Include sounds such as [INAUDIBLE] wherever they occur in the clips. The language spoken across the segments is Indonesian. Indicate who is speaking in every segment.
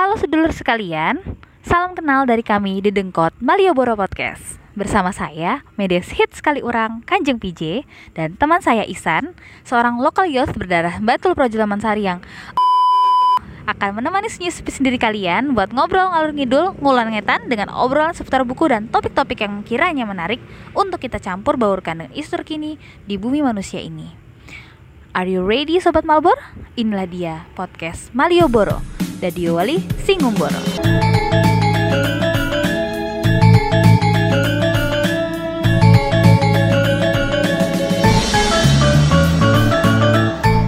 Speaker 1: Halo sedulur sekalian, salam kenal dari kami di Dengkot Malioboro Podcast. Bersama saya, Medes Hit sekali orang Kanjeng PJ dan teman saya Isan, seorang lokal youth berdarah Batul Projo Sari yang akan menemani senyum sendiri kalian buat ngobrol ngalur ngidul, ngulan ngetan dengan obrolan seputar buku dan topik-topik yang kiranya menarik untuk kita campur baurkan dengan isu terkini di bumi manusia ini. Are you ready Sobat Malbor? Inilah dia podcast Malioboro Dadio Wali Singumboro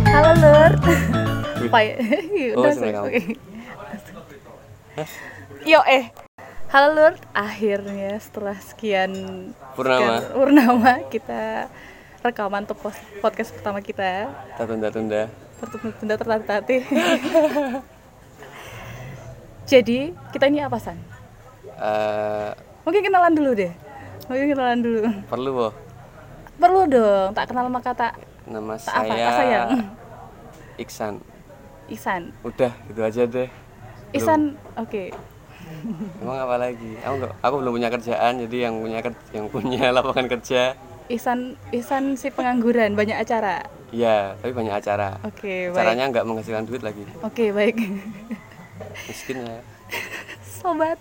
Speaker 1: Halo Lur Apa ya?
Speaker 2: Oh, Assalamualaikum.
Speaker 1: oke. Yo eh Halo Lur, akhirnya setelah sekian
Speaker 2: Purnama.
Speaker 1: sekian Purnama kita rekaman untuk podcast pertama kita
Speaker 2: Tak tunda-tunda.
Speaker 1: tertunda tertatih [LAUGHS] jadi kita ini apa san
Speaker 2: Eh,
Speaker 1: mungkin kenalan dulu deh mungkin kenalan dulu
Speaker 2: perlu boh.
Speaker 1: perlu dong tak kenal maka tak
Speaker 2: Nama
Speaker 1: tak apa
Speaker 2: saya
Speaker 1: tak sayang
Speaker 2: Iksan.
Speaker 1: Isan
Speaker 2: Udah, gitu aja deh. Belum.
Speaker 1: Isan oke
Speaker 2: Emang apa lagi? Aku aku belum punya kerjaan, jadi yang punya yang punya [LAUGHS] lapangan kerja,
Speaker 1: Isan Isan si pengangguran banyak acara
Speaker 2: ya, tapi banyak acara.
Speaker 1: oke baik
Speaker 2: Caranya nggak menghasilkan duit lagi.
Speaker 1: oke baik
Speaker 2: Miskin ya.
Speaker 1: sobat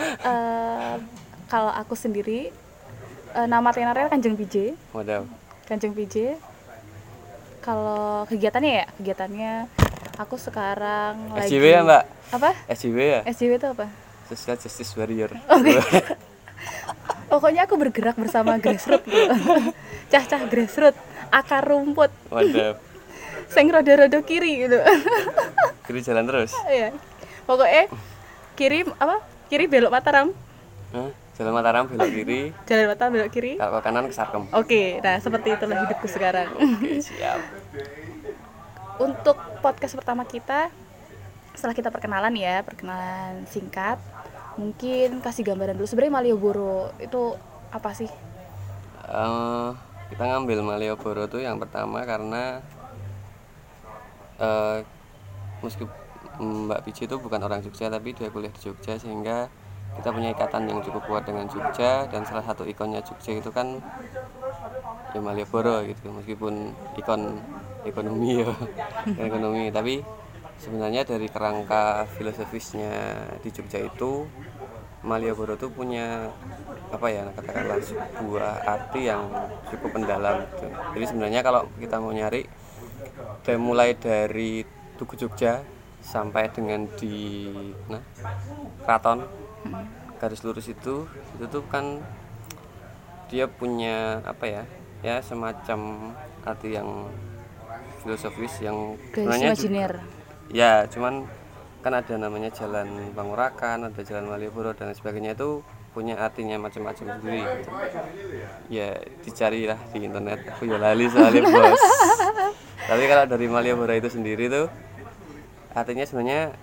Speaker 1: Eh, kalau aku sendiri eh, nama tenornya Kanjeng PJ
Speaker 2: Waduh.
Speaker 1: Kanjeng PJ kalau kegiatannya ya kegiatannya aku sekarang lagi
Speaker 2: SJW ya mbak?
Speaker 1: apa
Speaker 2: SJW ya?
Speaker 1: SJW itu apa
Speaker 2: Social Justice Warrior. [LAUGHS]
Speaker 1: pokoknya aku bergerak bersama grassroots gitu. [LAUGHS] cah-cah grassroots akar rumput
Speaker 2: Waduh. [LAUGHS]
Speaker 1: sing rodo-rodo kiri gitu
Speaker 2: Kiri jalan terus.
Speaker 1: ya pokoknya kiri apa? Kiri belok Mataram
Speaker 2: Hah? Jalan Mataram belok kiri,
Speaker 1: jalan Mataram belok kiri.
Speaker 2: Kalau ke kanan ke Sarkem.
Speaker 1: oke nah seperti itulah hidupku sekarang.
Speaker 2: Oke, siap.
Speaker 1: untuk podcast pertama kita setelah kita perkenalan ya perkenalan singkat mungkin kasih gambaran dulu. Sebenarnya Malioboro itu apa sih?
Speaker 2: Eh, kita ngambil Malioboro tuh yang pertama karena eh meskipun Mbak Pici itu bukan orang Jogja tapi dia kuliah di Jogja sehingga kita punya ikatan yang cukup kuat dengan Jogja dan salah satu ikonnya Jogja itu kan ya Malioboro gitu meskipun ikon ekonomi ya [LAUGHS] ekonomi tapi sebenarnya dari kerangka filosofisnya di Jogja itu Malioboro tuh punya apa ya katakanlah sebuah arti yang cukup mendalam gitu. jadi sebenarnya kalau kita mau nyari dari mulai dari Tugu Jogja sampai dengan di nah keraton garis lurus itu itu tuh kan dia punya apa ya ya semacam arti yang filosofis yang sebenarnya
Speaker 1: imajiner.
Speaker 2: Ya cuman kan ada namanya jalan Pangurakan ada jalan Malioboro dan sebagainya itu punya artinya macam-macam sendiri gitu. ya dicarilah di internet. Aku ya lali soalnya bos. [LAUGHS] Tapi kalau dari Malioboro itu sendiri tuh artinya sebenarnya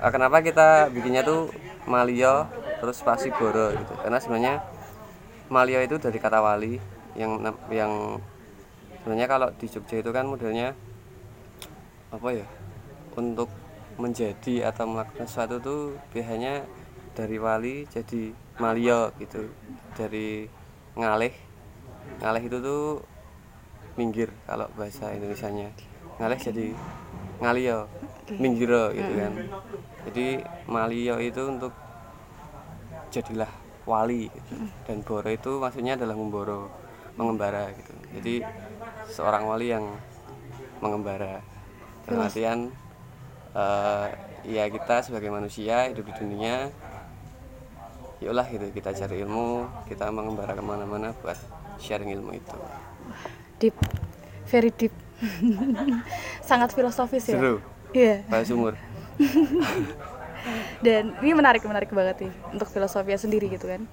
Speaker 2: eh, kenapa kita bikinnya tuh Malio terus spasi Boro gitu. Karena sebenarnya Malio itu dari kata wali yang yang sebenarnya kalau di Jogja itu kan modelnya apa ya untuk menjadi atau melakukan sesuatu tuh biasanya dari wali jadi malio gitu. Dari ngalih ngalih itu tuh minggir kalau bahasa Indonesianya. Ngalih jadi ngalio minggiro gitu kan. Jadi malio itu untuk jadilah wali gitu. dan boro itu maksudnya adalah memboro mengembara gitu. Jadi seorang wali yang mengembara. Dalam artian eh, ya kita sebagai manusia hidup di dunia yaulah gitu kita cari ilmu kita mengembara ke mana-mana buat sharing ilmu itu.
Speaker 1: Deep. Very deep. [LAUGHS] Sangat filosofis ya?
Speaker 2: Seru
Speaker 1: iya.
Speaker 2: Kayak sumur [LAUGHS]
Speaker 1: dan ini menarik menarik banget nih untuk filosofinya sendiri gitu kan.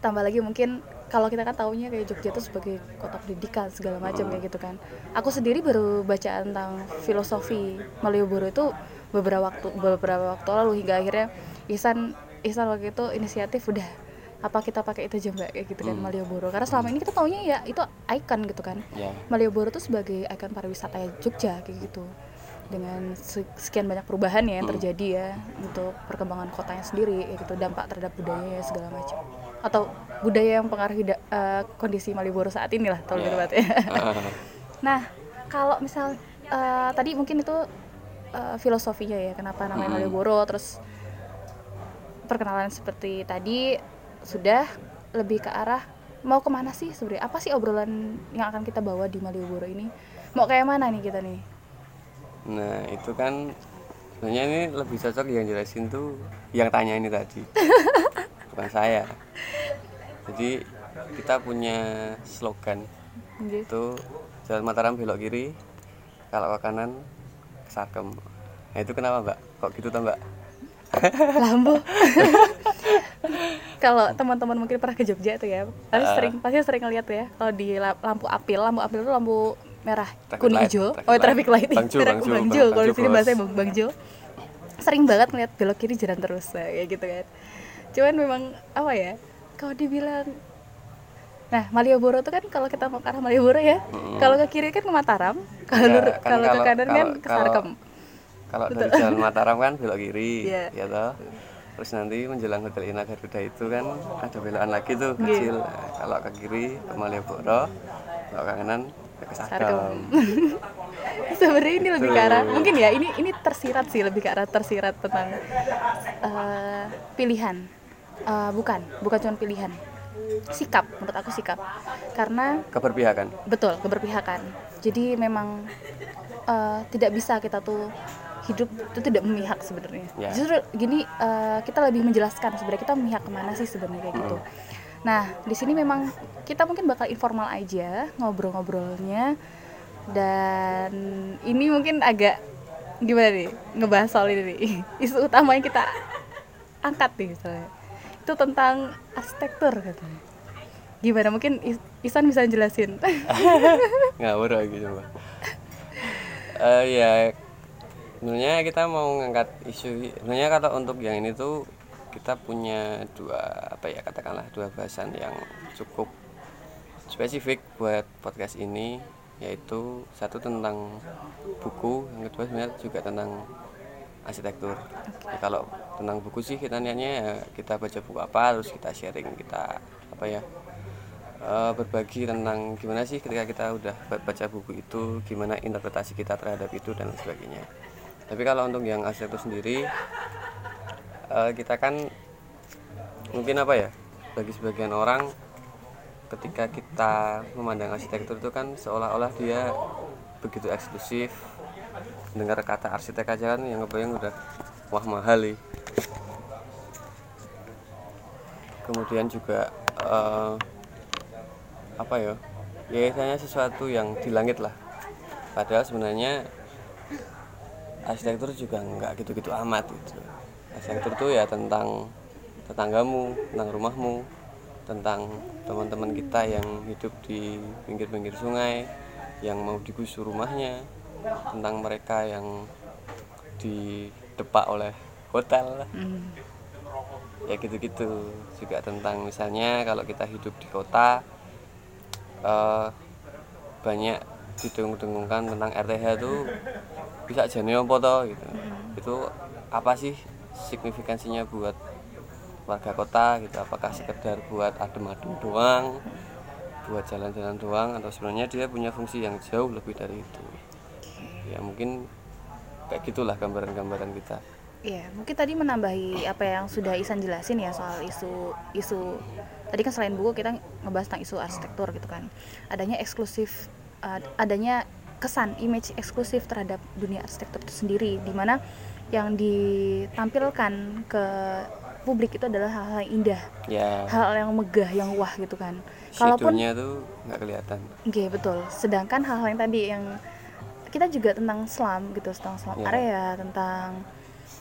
Speaker 1: Tambah lagi mungkin kalau kita kan taunya kayak Jogja itu sebagai kota pendidikan segala macam kayak gitu kan. Aku sendiri baru baca tentang filosofi Malioboro itu beberapa waktu beberapa waktu lalu hingga akhirnya Ihsan Ihsan waktu itu inisiatif udah apa kita pakai itu aja mbak kayak gitu kan Malioboro. Karena selama ini kita taunya ya itu ikon gitu kan.
Speaker 2: Ya.
Speaker 1: Malioboro tuh sebagai ikon pariwisata Jogja kayak gitu dengan sekian banyak perubahan ya yang hmm. terjadi ya untuk perkembangan kotanya sendiri ya gitu dampak terhadap budayanya segala macam atau budaya yang pengaruhi uh, kondisi Malioboro saat ini lah kalau yeah. ya. [LAUGHS] [LAUGHS] nah kalau misal uh, tadi mungkin itu uh, filosofinya ya kenapa namanya hmm. Malioboro terus perkenalan seperti tadi sudah lebih ke arah mau ke mana sih sebenarnya apa sih obrolan yang akan kita bawa di Malioboro ini mau kayak mana nih kita nih
Speaker 2: nah itu kan sebenarnya ini lebih cocok yang jelasin tuh yang tanya ini tadi. [LAUGHS] Bukan saya. Jadi kita punya slogan. Okay. itu jalan Mataram belok kiri kalau ke kanan ke Sarkem. Nah itu kenapa mbak? Kok gitu tuh mbak?
Speaker 1: Lampu [LAUGHS] kalau teman-teman mungkin pernah ke Jogja tuh ya pasti uh, sering pasti sering ngeliat ya kalau di lampu apil lampu apil itu lampu merah kuning hijau oh traffic light
Speaker 2: bang Jo, bang
Speaker 1: bang Jo. kalau di sini bahasanya bang, bang Jo sering banget ngeliat belok kiri jalan terus nah, kayak gitu kan cuman memang apa ya kalau dibilang Nah, Malioboro itu kan kalau kita mau ke arah Malioboro ya, hmm. kalau ke kiri kan ke Mataram, kalau ya, kan kalau ke kanan kan ke Sarkem.
Speaker 2: Kalau dari jalan Mataram kan belok kiri, yeah. ya toh. Terus nanti menjelang Hotel Ina Garuda itu kan ada belokan lagi tuh yeah. kecil. Nah, kalau ke kiri ke Malioboro, kalau ke kanan Sarkem. [LAUGHS]
Speaker 1: Sebenarnya ini lebih ke arah mungkin ya ini ini tersirat sih lebih ke arah tersirat tentang uh, pilihan. Uh, bukan, bukan cuma pilihan sikap menurut aku sikap karena
Speaker 2: keberpihakan
Speaker 1: betul keberpihakan jadi memang uh, tidak bisa kita tuh hidup itu tidak memihak sebenarnya yeah. justru gini uh, kita lebih menjelaskan sebenarnya kita memihak ke mana sih sebenarnya kayak gitu mm. Nah di sini memang kita mungkin bakal informal aja ngobrol-ngobrolnya. Dan ini mungkin agak gimana nih ngebahas soal ini nih. [LAUGHS] Isu utama yang kita angkat nih misalnya. Itu tentang arsitektur katanya. Gimana? Mungkin Isan bisa jelasin. [LAUGHS]
Speaker 2: Ngawur lagi coba. Uh, ya sebenarnya kita mau ngangkat isu sebenarnya kalau untuk yang ini tuh kita punya dua apa ya katakanlah dua bahasan yang cukup spesifik buat podcast ini yaitu satu tentang buku yang kedua sebenarnya juga tentang arsitektur. Ya, kalau tentang buku sih kita niatnya ya kita baca buku apa terus kita sharing kita apa ya uh, berbagi tentang gimana sih ketika kita udah baca buku itu gimana interpretasi kita terhadap itu dan sebagainya. Tapi kalau untuk yang arsitektur sendiri uh, kita kan mungkin apa ya bagi sebagian orang ketika kita memandang arsitektur itu kan seolah-olah dia begitu eksklusif dengar kata arsitek aja kan yang ngebayang udah wah mahal nih. Kemudian juga uh, apa ya biasanya sesuatu yang di langit lah. Padahal sebenarnya arsitektur juga nggak gitu-gitu amat gitu arsitektur itu ya tentang tetanggamu tentang rumahmu tentang teman-teman kita yang hidup di pinggir-pinggir sungai yang mau digusur rumahnya tentang mereka yang didepak oleh hotel mm. ya gitu-gitu juga tentang misalnya kalau kita hidup di kota uh, banyak didengung-dengungkan tentang RTH itu bisa jadi apa toh gitu hmm. itu apa sih signifikansinya buat warga kota gitu. Apakah sekedar buat adem-adem doang buat jalan-jalan doang atau sebenarnya dia punya fungsi yang jauh lebih dari itu? Ya mungkin kayak gitulah gambaran-gambaran kita.
Speaker 1: Iya, mungkin tadi menambahi apa yang sudah Isan jelasin ya soal isu isu tadi kan selain buku kita ngebahas tentang isu arsitektur gitu kan. Adanya eksklusif uh, adanya kesan image eksklusif terhadap dunia arsitektur itu sendiri di mana yang ditampilkan ke publik itu adalah hal-hal yang indah,
Speaker 2: yeah.
Speaker 1: hal, hal yang megah, yang wah gitu kan.
Speaker 2: Kalaupun tuh nggak kelihatan.
Speaker 1: Oke okay, betul. Sedangkan hal-hal yang tadi yang kita juga tentang slum gitu, tentang slum yeah. area, tentang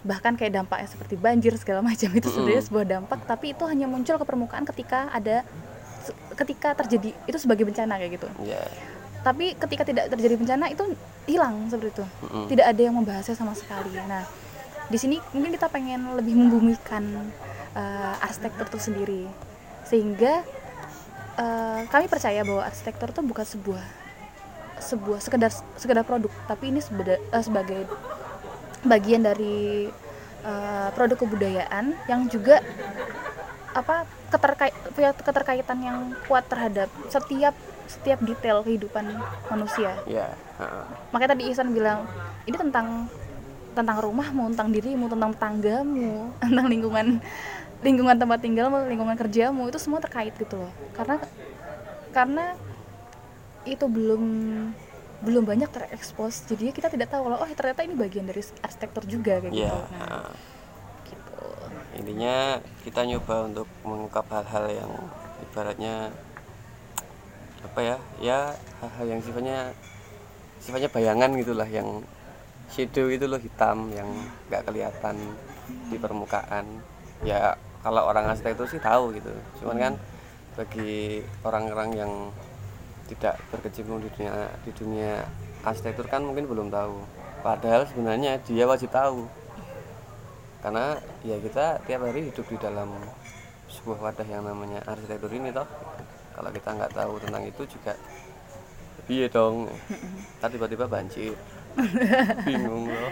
Speaker 1: bahkan kayak dampaknya seperti banjir segala [LAUGHS] macam itu sebenarnya sebuah dampak, tapi itu hanya muncul ke permukaan ketika ada ketika terjadi itu sebagai bencana kayak gitu.
Speaker 2: Yeah
Speaker 1: tapi ketika tidak terjadi bencana itu hilang seperti itu. Mm-hmm. tidak ada yang membahasnya sama sekali. Nah di sini mungkin kita pengen lebih membumikan uh, arsitektur itu sendiri. Sehingga uh, kami percaya bahwa arsitektur itu bukan sebuah sebuah sekedar sekedar produk tapi ini sebeda, eh, sebagai bagian dari eh, produk kebudayaan yang juga apa keterkait punya keterkaitan yang kuat terhadap setiap setiap detail kehidupan manusia.
Speaker 2: Ya heeh.
Speaker 1: makanya tadi Ihsan bilang ini tentang tentang rumahmu tentang dirimu tentang tanggamu [LAUGHS] tentang lingkungan lingkungan tempat tinggalmu lingkungan kerjamu itu semua terkait gitu loh. Karena karena itu belum belum banyak terekspos jadi kita tidak tahu kalau oh ternyata ini bagian dari arsitektur juga kayak
Speaker 2: ya
Speaker 1: gitu. Nah gitu.
Speaker 2: Intinya kita nyoba untuk mengungkap hal-hal yang ibaratnya apa ya ya hal-hal yang sifatnya sifatnya bayangan gitulah yang shadow itu loh hitam yang nggak kelihatan di permukaan. Ya kalau orang arsitektur sih tahu gitu. Cuman kan bagi orang-orang yang tidak berkecimpung di dunia di dunia arsitektur kan mungkin belum tahu. Padahal sebenarnya dia wajib tahu. Karena ya kita tiap hari hidup di dalam sebuah wadah yang namanya arsitektur ini toh kalau kita nggak tahu tentang itu juga iya dong? Ntar tiba-tiba banjir. [LAUGHS] Bingung loh.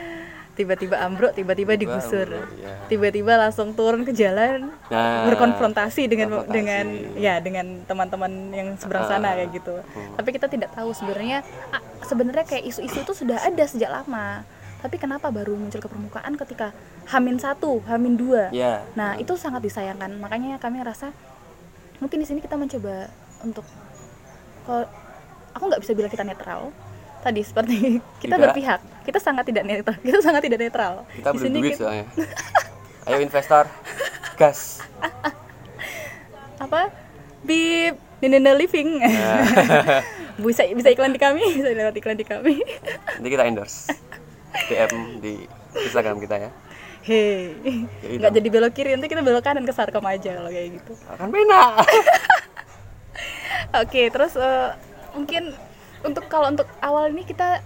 Speaker 1: Tiba-tiba ambruk tiba-tiba digusur.
Speaker 2: ambruk, ya.
Speaker 1: tiba-tiba langsung turun ke jalan
Speaker 2: Nah,
Speaker 1: berkonfrontasi dengan
Speaker 2: konfrontasi.
Speaker 1: dengan ya dengan teman-teman yang seberang
Speaker 2: Ah,
Speaker 1: sana kayak gitu.
Speaker 2: hmm.
Speaker 1: tapi kita tidak tahu sebenarnya ah, sebenarnya kayak isu-isu itu sudah ada sejak lama. Tapi kenapa baru muncul ke permukaan ketika hamin satu hamin dua
Speaker 2: ya
Speaker 1: nah itu sangat disayangkan. Makanya kami rasa mungkin di sini kita mencoba untuk kalau aku nggak bisa bilang kita netral. Tadi seperti [LAUGHS] kita
Speaker 2: Tidak.
Speaker 1: berpihak. Kita sangat tidak netral. [LAUGHS] Kita sangat tidak netral.
Speaker 2: Kita
Speaker 1: Di sini
Speaker 2: duit
Speaker 1: kita-
Speaker 2: soalnya. [LAUGHS] Ayo investor gas.
Speaker 1: Apa? Bib Nina living.
Speaker 2: Nah,
Speaker 1: bisa bisa iklan di kami. Bisa lewat iklan di kami.
Speaker 2: Nanti kita endorse. DM di Instagram kita ya
Speaker 1: hei.
Speaker 2: Ya,
Speaker 1: nggak jadi belok kiri nanti kita belok kanan ke Sarkom aja kalau kayak gitu.
Speaker 2: Akan penak [LAUGHS]
Speaker 1: oke terus eh, mungkin untuk kalau untuk awal ini kita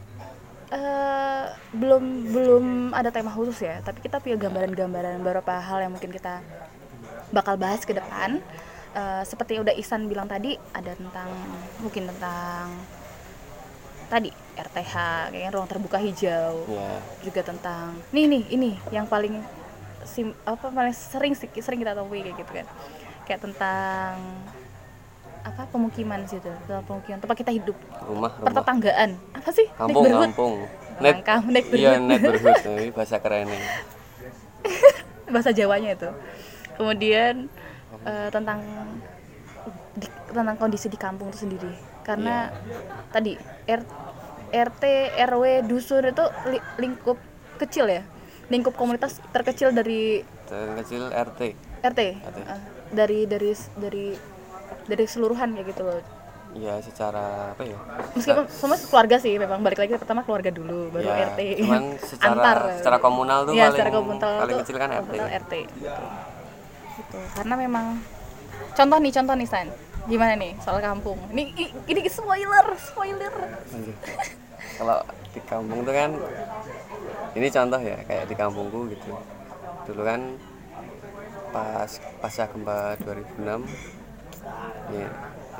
Speaker 1: eh, belum belum ada tema khusus ya. Tapi kita punya gambaran-gambaran beberapa hal yang mungkin kita bakal bahas ke depan. Eh, seperti udah Isan bilang tadi ada tentang mungkin tentang tadi RTH kayaknya ruang terbuka hijau.
Speaker 2: Ya
Speaker 1: juga tentang nih nih ini yang paling sim, apa paling sering sering kita temui kayak gitu kan. Kayak tentang apa pemukiman situ tentang pemukiman tempat kita hidup.
Speaker 2: Rumah rumah.
Speaker 1: Pertetanggaan apa sih?
Speaker 2: Kampung
Speaker 1: neighborhood.
Speaker 2: kampung.
Speaker 1: Langkah,
Speaker 2: iya
Speaker 1: neighborhood. [LAUGHS]
Speaker 2: neighborhood nah, ini bahasa kerennya. [LAUGHS]
Speaker 1: Bahasa Jawanya itu. Kemudian eh, tentang di- tentang kondisi di kampung itu sendiri karena tadi R, RT RW dusun itu li- lingkup kecil ya? Lingkup komunitas terkecil dari
Speaker 2: dari kecil RT
Speaker 1: RT,
Speaker 2: RT.
Speaker 1: eh, dari dari dari dari keseluruhan kayak gitu loh.
Speaker 2: Ya secara apa ya?
Speaker 1: Meskipun semua keluarga sih memang. Balik lagi pertama keluarga dulu baru
Speaker 2: Ya,
Speaker 1: RT
Speaker 2: cuman [LAUGHS] secara
Speaker 1: Antar.
Speaker 2: secara komunal tuh
Speaker 1: Iya,
Speaker 2: paling
Speaker 1: secara komunal
Speaker 2: paling kecil kan RT
Speaker 1: komunal RT gitu. Gitu. karena memang contoh nih contoh nih San gimana nih soal kampung? Ini ini, ini spoiler spoiler.
Speaker 2: Kalau di kampung tuh kan ini contoh ya kayak di kampungku gitu. Dulu kan pas pasca gempa 2006 ya,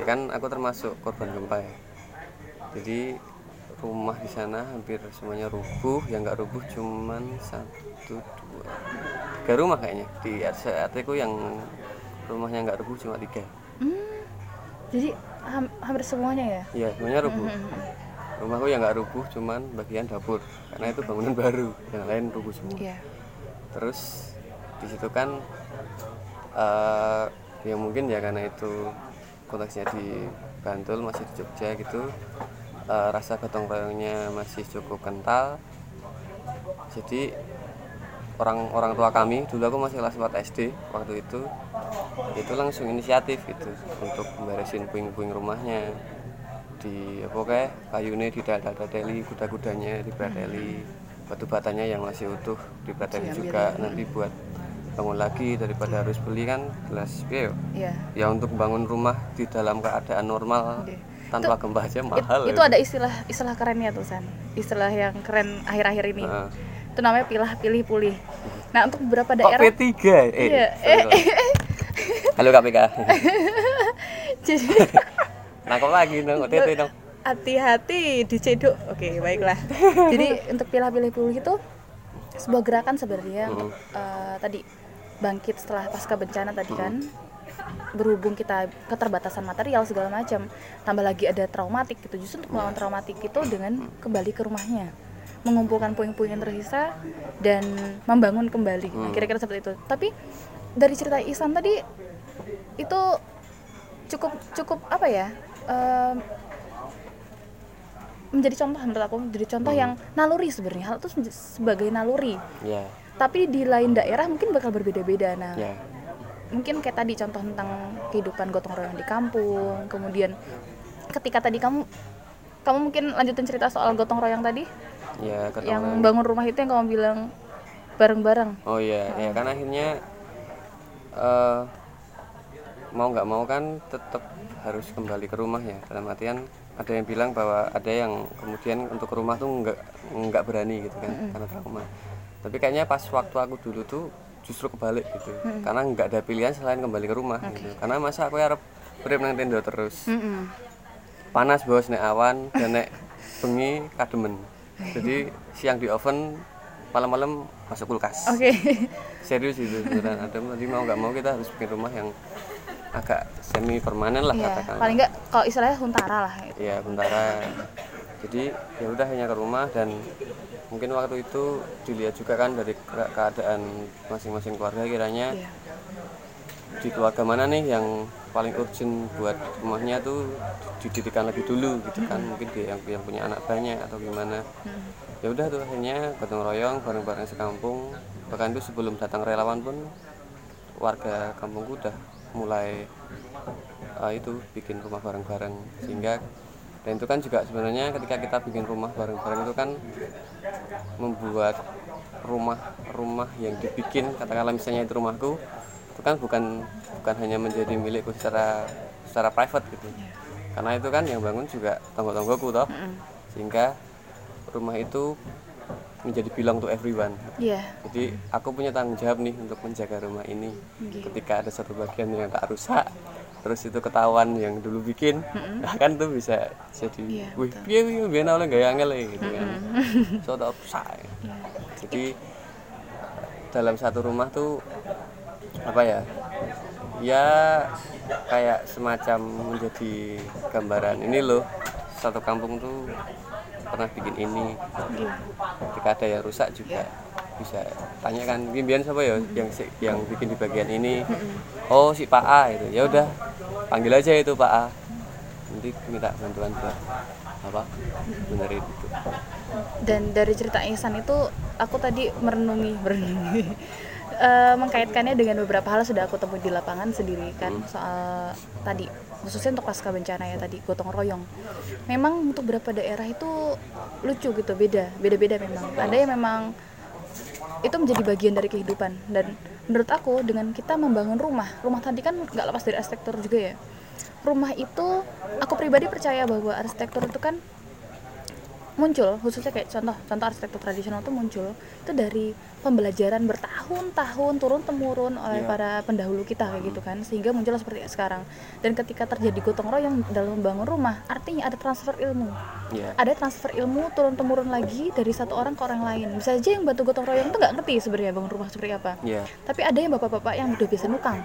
Speaker 2: ya kan aku termasuk korban gempa ya. Jadi rumah di sana hampir semuanya rubuh yang nggak rubuh cuman satu dua tiga rumah kayaknya. Di RT ku yang rumahnya nggak rubuh cuma tiga.
Speaker 1: Hmm, jadi ham- hampir semuanya ya?
Speaker 2: Ya semuanya rubuh.
Speaker 1: Mhm.
Speaker 2: rumahku yang nggak rubuh cuman bagian dapur. Karena itu bangunan baru yang lain rubuh semua.
Speaker 1: Iya.
Speaker 2: terus di situ kan eh ya mungkin ya karena itu konteksnya di Bantul masih di Jogja gitu eh, rasa gotong royongnya masih cukup kental. Jadi orang orang tua kami dulu aku masih kelas 4 SD waktu itu itu langsung inisiatif gitu untuk memberesin puing-puing rumahnya di apa kayak kayunya di dadeli kuda-kudanya di batu batanya yang masih utuh di
Speaker 1: Diambil
Speaker 2: juga
Speaker 1: ya.
Speaker 2: nanti buat bangun lagi daripada harus beli kan piye yo?
Speaker 1: Iya.
Speaker 2: ya untuk bangun rumah di dalam keadaan normal
Speaker 1: Oke.
Speaker 2: tanpa gempa aja mahal
Speaker 1: itu
Speaker 2: ya.
Speaker 1: ada istilah istilah kerennya tuh San istilah yang keren akhir-akhir ini
Speaker 2: Heeh.
Speaker 1: Itu namanya pilah pilih pulih. Nah untuk beberapa
Speaker 2: kok
Speaker 1: daerah
Speaker 2: P3 eh,
Speaker 1: Iya,
Speaker 2: sorry,
Speaker 1: eh,
Speaker 2: sorry. [LAUGHS] halo KPK [LAUGHS]
Speaker 1: jadi [LAUGHS]
Speaker 2: nangkep lagi dong OTT dong.
Speaker 1: hati-hati dicedok oke baiklah. Jadi untuk pilah-pilih pulih itu sebuah gerakan sebenarnya
Speaker 2: Hmm.
Speaker 1: untuk eh, tadi bangkit setelah pasca bencana tadi kan. Berhubung kita keterbatasan material segala macam tambah lagi ada traumatik gitu. Justru untuk melawan traumatik itu dengan kembali ke rumahnya mengumpulkan puing-puing yang tersisa dan membangun kembali. Nah,
Speaker 2: Hmm.
Speaker 1: kira-kira seperti itu. Tapi dari cerita Isan tadi itu cukup cukup apa ya em, menjadi contoh menurut aku menjadi contoh yang naluri sebenarnya. Hal itu sebagai naluri.
Speaker 2: Ya.
Speaker 1: Tapi di lain daerah mungkin bakal berbeda-beda. Nah
Speaker 2: ya.
Speaker 1: mungkin kayak tadi contoh tentang kehidupan gotong royong di kampung kemudian ketika tadi kamu kamu mungkin lanjutin cerita soal gotong royong tadi
Speaker 2: ya
Speaker 1: yang bangun rumah itu yang kamu bilang bareng-bareng?
Speaker 2: Oh iya ya kan akhirnya eh, mau nggak mau kan tetap harus kembali ke rumah ya. Dalam artian ada yang bilang bahwa ada yang kemudian untuk ke rumah tuh nggak nggak berani gitu kan karena trauma. Tapi kayaknya pas waktu aku dulu tuh justru kebalik gitu karena nggak ada pilihan selain kembali ke rumah gitu. Karena masa aku harap urip nang tenda terus.
Speaker 1: Mm-mm.
Speaker 2: panas bos nek awan dan nek bengi kademen jadi siang di oven malam-malam masuk kulkas.
Speaker 1: Oke.
Speaker 2: Serius itu beneran ada jadi mau nggak mau kita harus bikin rumah yang agak semi permanen lah
Speaker 1: Iya,
Speaker 2: katakan
Speaker 1: paling nggak kalau istilahnya huntara lah gitu.
Speaker 2: ya sementara jadi ya udah hanya ke rumah dan mungkin waktu itu dilihat juga kan dari ke- keadaan masing-masing keluarga kiranya
Speaker 1: Iya.
Speaker 2: Di keluarga mana nih yang paling urgent buat rumahnya tuh didirikan lebih dulu gitu kan? Mungkin dia yang, yang punya anak banyak atau gimana? Ya udah tuh akhirnya gotong royong bareng-bareng sekampung. Bahkan itu sebelum datang relawan pun warga kampungku udah mulai eh, itu bikin rumah bareng-bareng. Sehingga dan itu kan juga sebenarnya ketika kita bikin rumah bareng-bareng itu kan membuat rumah-rumah yang dibikin katakanlah misalnya itu rumahku kan bukan bukan hanya menjadi milikku secara secara private gitu. Karena itu kan yang bangun juga tonggo-tonggoku toh. Sehingga rumah itu menjadi belong to everyone.
Speaker 1: Iya.
Speaker 2: jadi aku punya tanggung jawab nih untuk menjaga rumah ini. Ketika ada satu bagian yang tak rusak terus itu ketahuan yang dulu bikin nah [LAUGHS] kan tuh bisa jadi
Speaker 1: Iya,
Speaker 2: wih piye piye biyen oleh gaya angel ya," gitu kan. So tak rusak [LAUGHS]
Speaker 1: Iya.
Speaker 2: jadi dalam satu rumah tuh apa ya? Ya kayak semacam menjadi gambaran ini loh. Satu kampung tuh pernah bikin ini. Ketika ada yang rusak juga bisa tanya kan pimpinan siapa ya yang yang bikin di bagian ini? Oh si Pak A. Itu ya udah panggil aja itu Pak A. Nanti minta bantuan buat apa? Benerin itu.
Speaker 1: Dan dari cerita Ihsan itu aku tadi merenungi, merenungi. Eh, mengkaitkannya dengan beberapa hal sudah aku temui di lapangan sendiri kan soal tadi khususnya untuk pasca bencana ya tadi gotong royong. Memang untuk beberapa daerah itu lucu gitu beda, beda-beda memang. Ada yang memang itu menjadi bagian dari kehidupan dan menurut aku dengan kita membangun rumah, rumah tadi kan nggak lepas dari arsitektur juga ya. Rumah itu aku pribadi percaya bahwa arsitektur itu kan muncul khususnya kayak contoh contoh arsitektur tradisional itu muncul itu dari pembelajaran bertahun-tahun turun temurun oleh
Speaker 2: Iya.
Speaker 1: para pendahulu kita kayak gitu kan. Sehingga muncul seperti sekarang. Dan ketika terjadi gotong royong dalam membangun rumah artinya ada transfer ilmu.
Speaker 2: Ya
Speaker 1: ada transfer ilmu turun temurun lagi dari satu orang ke orang lain. Bisa aja yang bantu gotong royong itu nggak ngerti sebenarnya bangun rumah seperti apa.
Speaker 2: Ya
Speaker 1: tapi ada yang bapak-bapak yang udah biasa nukang.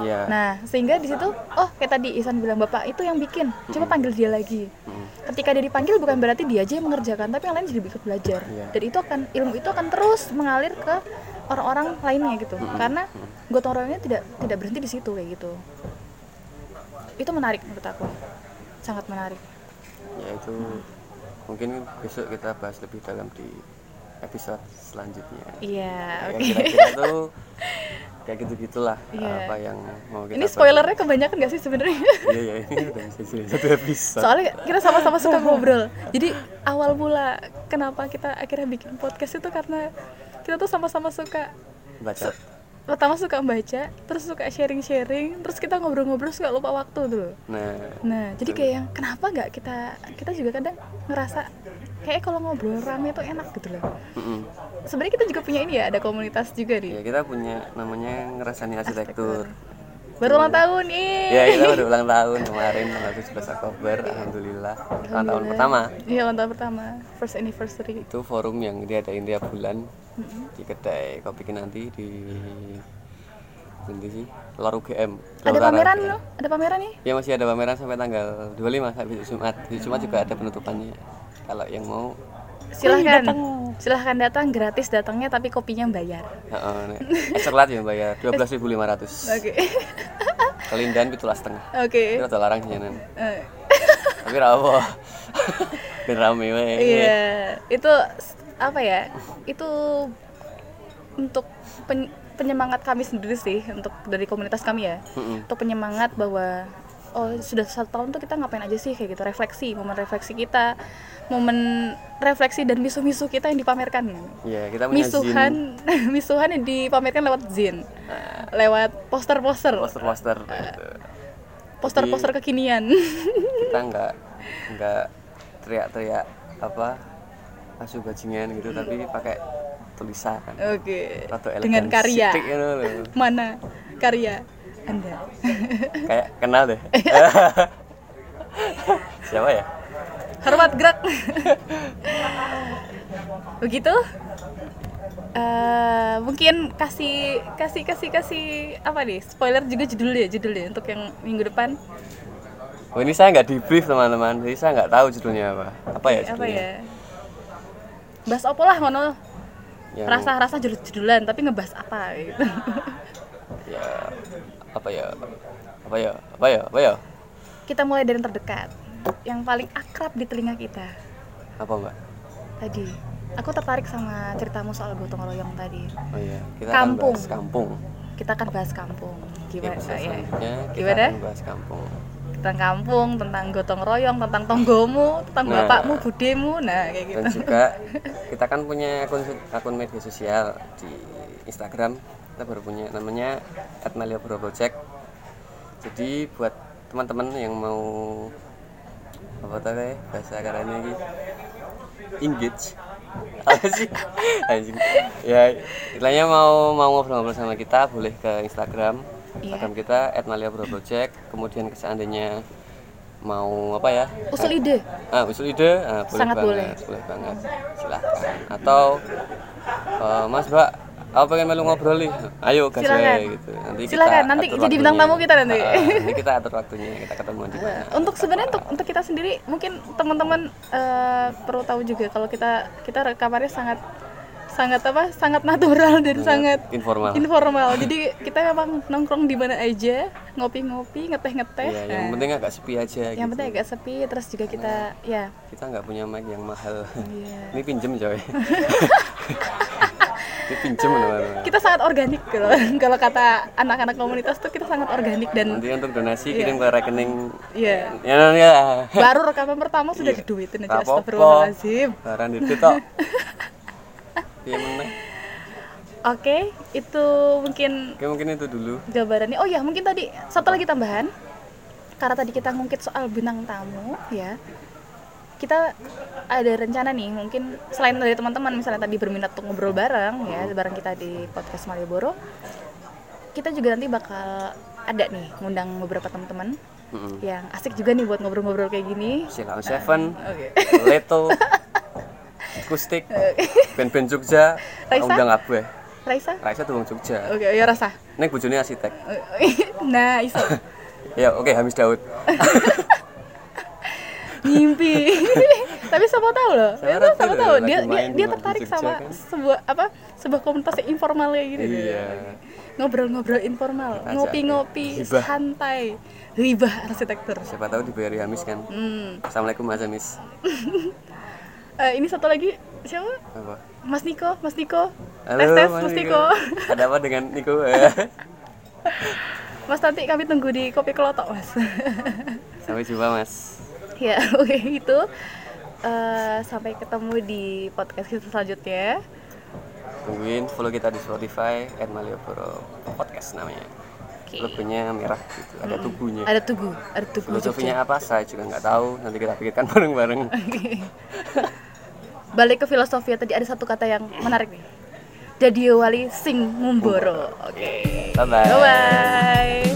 Speaker 2: Ya
Speaker 1: nah sehingga di situ oh kayak tadi Isan bilang bapak itu yang bikin. Coba panggil dia lagi.
Speaker 2: Mm.
Speaker 1: ketika dia dipanggil bukan berarti dia aja yang mengerjakan tapi yang lain jadi ikut belajar.
Speaker 2: Iya.
Speaker 1: dan itu akan ilmu itu akan terus mengalir ke orang-orang lainnya gitu. Karena gotong royongnya tidak tidak berhenti di situ kayak gitu. Itu menarik menurut aku. Sangat menarik.
Speaker 2: Ya itu mungkin besok kita bahas lebih dalam di episode selanjutnya.
Speaker 1: Iya
Speaker 2: yang
Speaker 1: oke.
Speaker 2: kira-kira tuh kayak gitu gitulah [LAUGHS]
Speaker 1: Iya.
Speaker 2: apa yang mau kita
Speaker 1: ini spoilernya kebanyakan gak sih sebenarnya?
Speaker 2: Bahas. iya iya ini udah bisa satu episode.
Speaker 1: Soalnya kita sama-sama suka ngobrol. Jadi awal mula kenapa kita akhirnya bikin podcast itu karena kita tuh sama-sama suka
Speaker 2: baca.
Speaker 1: pertama suka membaca terus suka sharing-sharing terus kita ngobrol-ngobrol suka lupa waktu tuh.
Speaker 2: Nah
Speaker 1: nah jadi kayak yang kenapa nggak kita kita juga kadang ngerasa kayak kalau ngobrol rame itu enak gitu loh.
Speaker 2: Mm-mm.
Speaker 1: sebenarnya kita juga punya ini ya ada komunitas juga
Speaker 2: ya
Speaker 1: nih
Speaker 2: kita punya namanya ngerasani arsitektur.
Speaker 1: Baru ulang tahun nih.
Speaker 2: Ya kita baru ulang tahun kemarin tanggal 17 Oktober, alhamdulillah. Ulang tahun pertama.
Speaker 1: Iya, ulang tahun pertama. First anniversary.
Speaker 2: Itu forum yang diadain tiap bulan di kedai kopi nanti di Nanti sih, Lor UGM.
Speaker 1: Ada pameran loh, ada pameran nih.
Speaker 2: Ya masih ada pameran sampai tanggal 25 sampai Jumat. Di Jumat juga ada penutupannya. Kalau yang mau
Speaker 1: Silahkan, silahkan datang gratis datangnya tapi kopinya bayar.
Speaker 2: Heeh, nek es coklat ya bayar 12.500.
Speaker 1: Oke, [LAUGHS]
Speaker 2: Kelindahan pitulas setengah.
Speaker 1: oke.
Speaker 2: Itu udah larang jalan.
Speaker 1: Eh,
Speaker 2: Tapi ra apa. [LAUGHS] Ben rame.
Speaker 1: Iya, itu s- apa ya? Itu untuk pen- penyemangat kami sendiri sih, untuk dari komunitas kami ya.
Speaker 2: Mm-mm.
Speaker 1: Untuk penyemangat bahwa oh sudah satu tahun tuh kita ngapain aja sih kayak gitu refleksi, momen refleksi kita, momen refleksi dan misuh-misuh kita yang dipamerkan.
Speaker 2: Iya, kita punya zin.
Speaker 1: Misuhan, [LAUGHS] misuhan yang dipamerkan lewat zin, lewat poster-poster,
Speaker 2: poster-poster gitu.
Speaker 1: poster-poster kekinian.
Speaker 2: Kita [LAUGHS] nggak nggak teriak-teriak apa asu bajingan gitu tapi pakai tulisan.
Speaker 1: Oke.
Speaker 2: Elegan
Speaker 1: Dengan karya.
Speaker 2: sithik gitu loh. [LAUGHS]
Speaker 1: Mana karya Anda? [LAUGHS]
Speaker 2: Kayak kenal deh. [LAUGHS] Siapa ya?
Speaker 1: Hormat gerak. Begitu? Eh, mungkin kasih kasih kasih kasih apa nih spoiler juga judulnya judulnya untuk yang minggu depan
Speaker 2: Oh ini saya nggak di brief teman-teman, jadi saya nggak tahu judulnya apa. Apa ya
Speaker 1: apa
Speaker 2: judulnya?
Speaker 1: ya bahas apa lah ngono
Speaker 2: Yang-
Speaker 1: rasa-rasa judul judulan tapi ngebahas apa gitu
Speaker 2: ya apa ya? Apa ya? Apa ya? Apa ya?
Speaker 1: Kita mulai dari yang terdekat. Yang paling akrab di telinga kita.
Speaker 2: Apa mbak?
Speaker 1: Tadi. Aku tertarik sama ceritamu soal gotong royong tadi.
Speaker 2: Oh iya kita
Speaker 1: Kampung.
Speaker 2: akan bahas kampung.
Speaker 1: Kita akan bahas kampung. Gimana ya?
Speaker 2: selanjutnya kita
Speaker 1: Gimana?
Speaker 2: akan bahas kampung.
Speaker 1: Tentang kampung tentang gotong royong tentang tonggomu tentang
Speaker 2: Nah.
Speaker 1: bapakmu budemu. Nah kayak gitu.
Speaker 2: Dan juga [LAUGHS] kita kan punya akun akun media sosial di Instagram kita baru punya namanya @malioboro project jadi buat teman-teman yang mau apa tau ya bahasa karanya ini engage [LAUGHS] apa sih Anjing. ya istilahnya mau mau ngobrol-ngobrol sama kita boleh ke Instagram
Speaker 1: Iya.
Speaker 2: Instagram kita @malioboro project kemudian seandainya mau apa ya
Speaker 1: usul ide
Speaker 2: Ah, usul ide, ah, boleh
Speaker 1: Sangat
Speaker 2: banget, boleh banget. Silahkan. Atau eh, Mas Mbak, aku pengen melu ngobrol nih. Ayo gas wae gitu. Nanti
Speaker 1: Silakan, nanti
Speaker 2: atur
Speaker 1: jadi bintang tamu kita nanti.
Speaker 2: Ah, nanti kita atur waktunya, kita ketemu di mana.
Speaker 1: untuk sebenarnya untuk untuk kita sendiri mungkin teman-teman eh, perlu tahu juga kalau kita kita rekamannya sangat sangat apa sangat natural dan sangat
Speaker 2: informal.
Speaker 1: informal [LAUGHS] jadi kita memang nongkrong di mana aja ngopi-ngopi ngeteh-ngeteh
Speaker 2: Iya, yang
Speaker 1: Nah,
Speaker 2: penting agak sepi aja
Speaker 1: yang
Speaker 2: gitu.
Speaker 1: penting agak sepi terus juga kita ya
Speaker 2: Kita nggak punya mic yang mahal.
Speaker 1: Iya. [LAUGHS]
Speaker 2: Ini pinjem coy. [LAUGHS] Pinjem
Speaker 1: kita sangat organik kalau [LAUGHS] kalau kata anak-anak komunitas tuh kita sanget organik dan
Speaker 2: Nanti untuk donasi kirim ke rekening.
Speaker 1: Ya
Speaker 2: ya ya. [LAUGHS]
Speaker 1: baru rekaman pertama sudah diduitin aja astagfirullahaladzim.
Speaker 2: Barang itu tok. [LAUGHS] Iya
Speaker 1: oke itu mungkin
Speaker 2: Oke mungkin itu dulu.
Speaker 1: gambarannya oh ya mungkin tadi satu lagi tambahan. Karena tadi kita ngungkit soal bintang tamu ya kita ada rencana nih mungkin selain dari teman-teman misalnya tadi berminat untuk ngobrol bareng ya bareng kita di podcast Malioboro kita juga nanti bakal ada nih ngundang beberapa teman-teman
Speaker 2: Mm-mm.
Speaker 1: yang asik juga nih buat ngobrol-ngobrol kayak gini
Speaker 2: Silang Seven,
Speaker 1: oke
Speaker 2: Leto, [LAUGHS] Akustik, band-band Jogja,
Speaker 1: Raisa?
Speaker 2: undang kabeh.
Speaker 1: Raisa
Speaker 2: Raisa tuh wong Jogja.
Speaker 1: oke ya rasa
Speaker 2: Ning bojone arsitek. [LAUGHS]
Speaker 1: nah iso [LAUGHS]
Speaker 2: Ya oke Hamis Daud.
Speaker 1: Mimpi [LAUGHS] tapi siapa tahu loh
Speaker 2: Siapa
Speaker 1: siapa,
Speaker 2: tahu
Speaker 1: dia dia, dia
Speaker 2: di
Speaker 1: tertarik sama
Speaker 2: kan.
Speaker 1: sebuah apa sebuah komunitas yang informal kayak gitu
Speaker 2: Iya.
Speaker 1: ngobrol-ngobrol informal ngopi-ngopi santai ribah arsitektur
Speaker 2: Siapa tahu dibayari Hamis kan.
Speaker 1: hmm.
Speaker 2: Assalamualaikum Mas Hamis. [LAUGHS]
Speaker 1: Eh, ini satu lagi siapa
Speaker 2: Apa?
Speaker 1: Mas Niko Mas Niko
Speaker 2: Halo,
Speaker 1: tes tes
Speaker 2: Mas
Speaker 1: Mas
Speaker 2: Niko.
Speaker 1: Niko [LAUGHS]
Speaker 2: Ada apa dengan Niko?
Speaker 1: Mas nanti kami tunggu di kopi kelotok Mas
Speaker 2: Sampai jumpa Mas.
Speaker 1: Ya [LAUGHS] oke itu Eh, sampai ketemu di podcast kita selanjutnya
Speaker 2: Tungguin follow kita di Spotify @malioboro podcast namanya.
Speaker 1: Oke.
Speaker 2: Logonya merah gitu, ada tubuhnya.
Speaker 1: ada tugu ada tugu
Speaker 2: Filosofinya apa saya juga nggak tahu. Nanti kita pikirkan [LAUGHS] bareng-bareng.
Speaker 1: balik ke filosofi tadi ada satu kata yang menarik nih jadi wali sing mumboro oke
Speaker 2: Bye bye.
Speaker 1: bye bye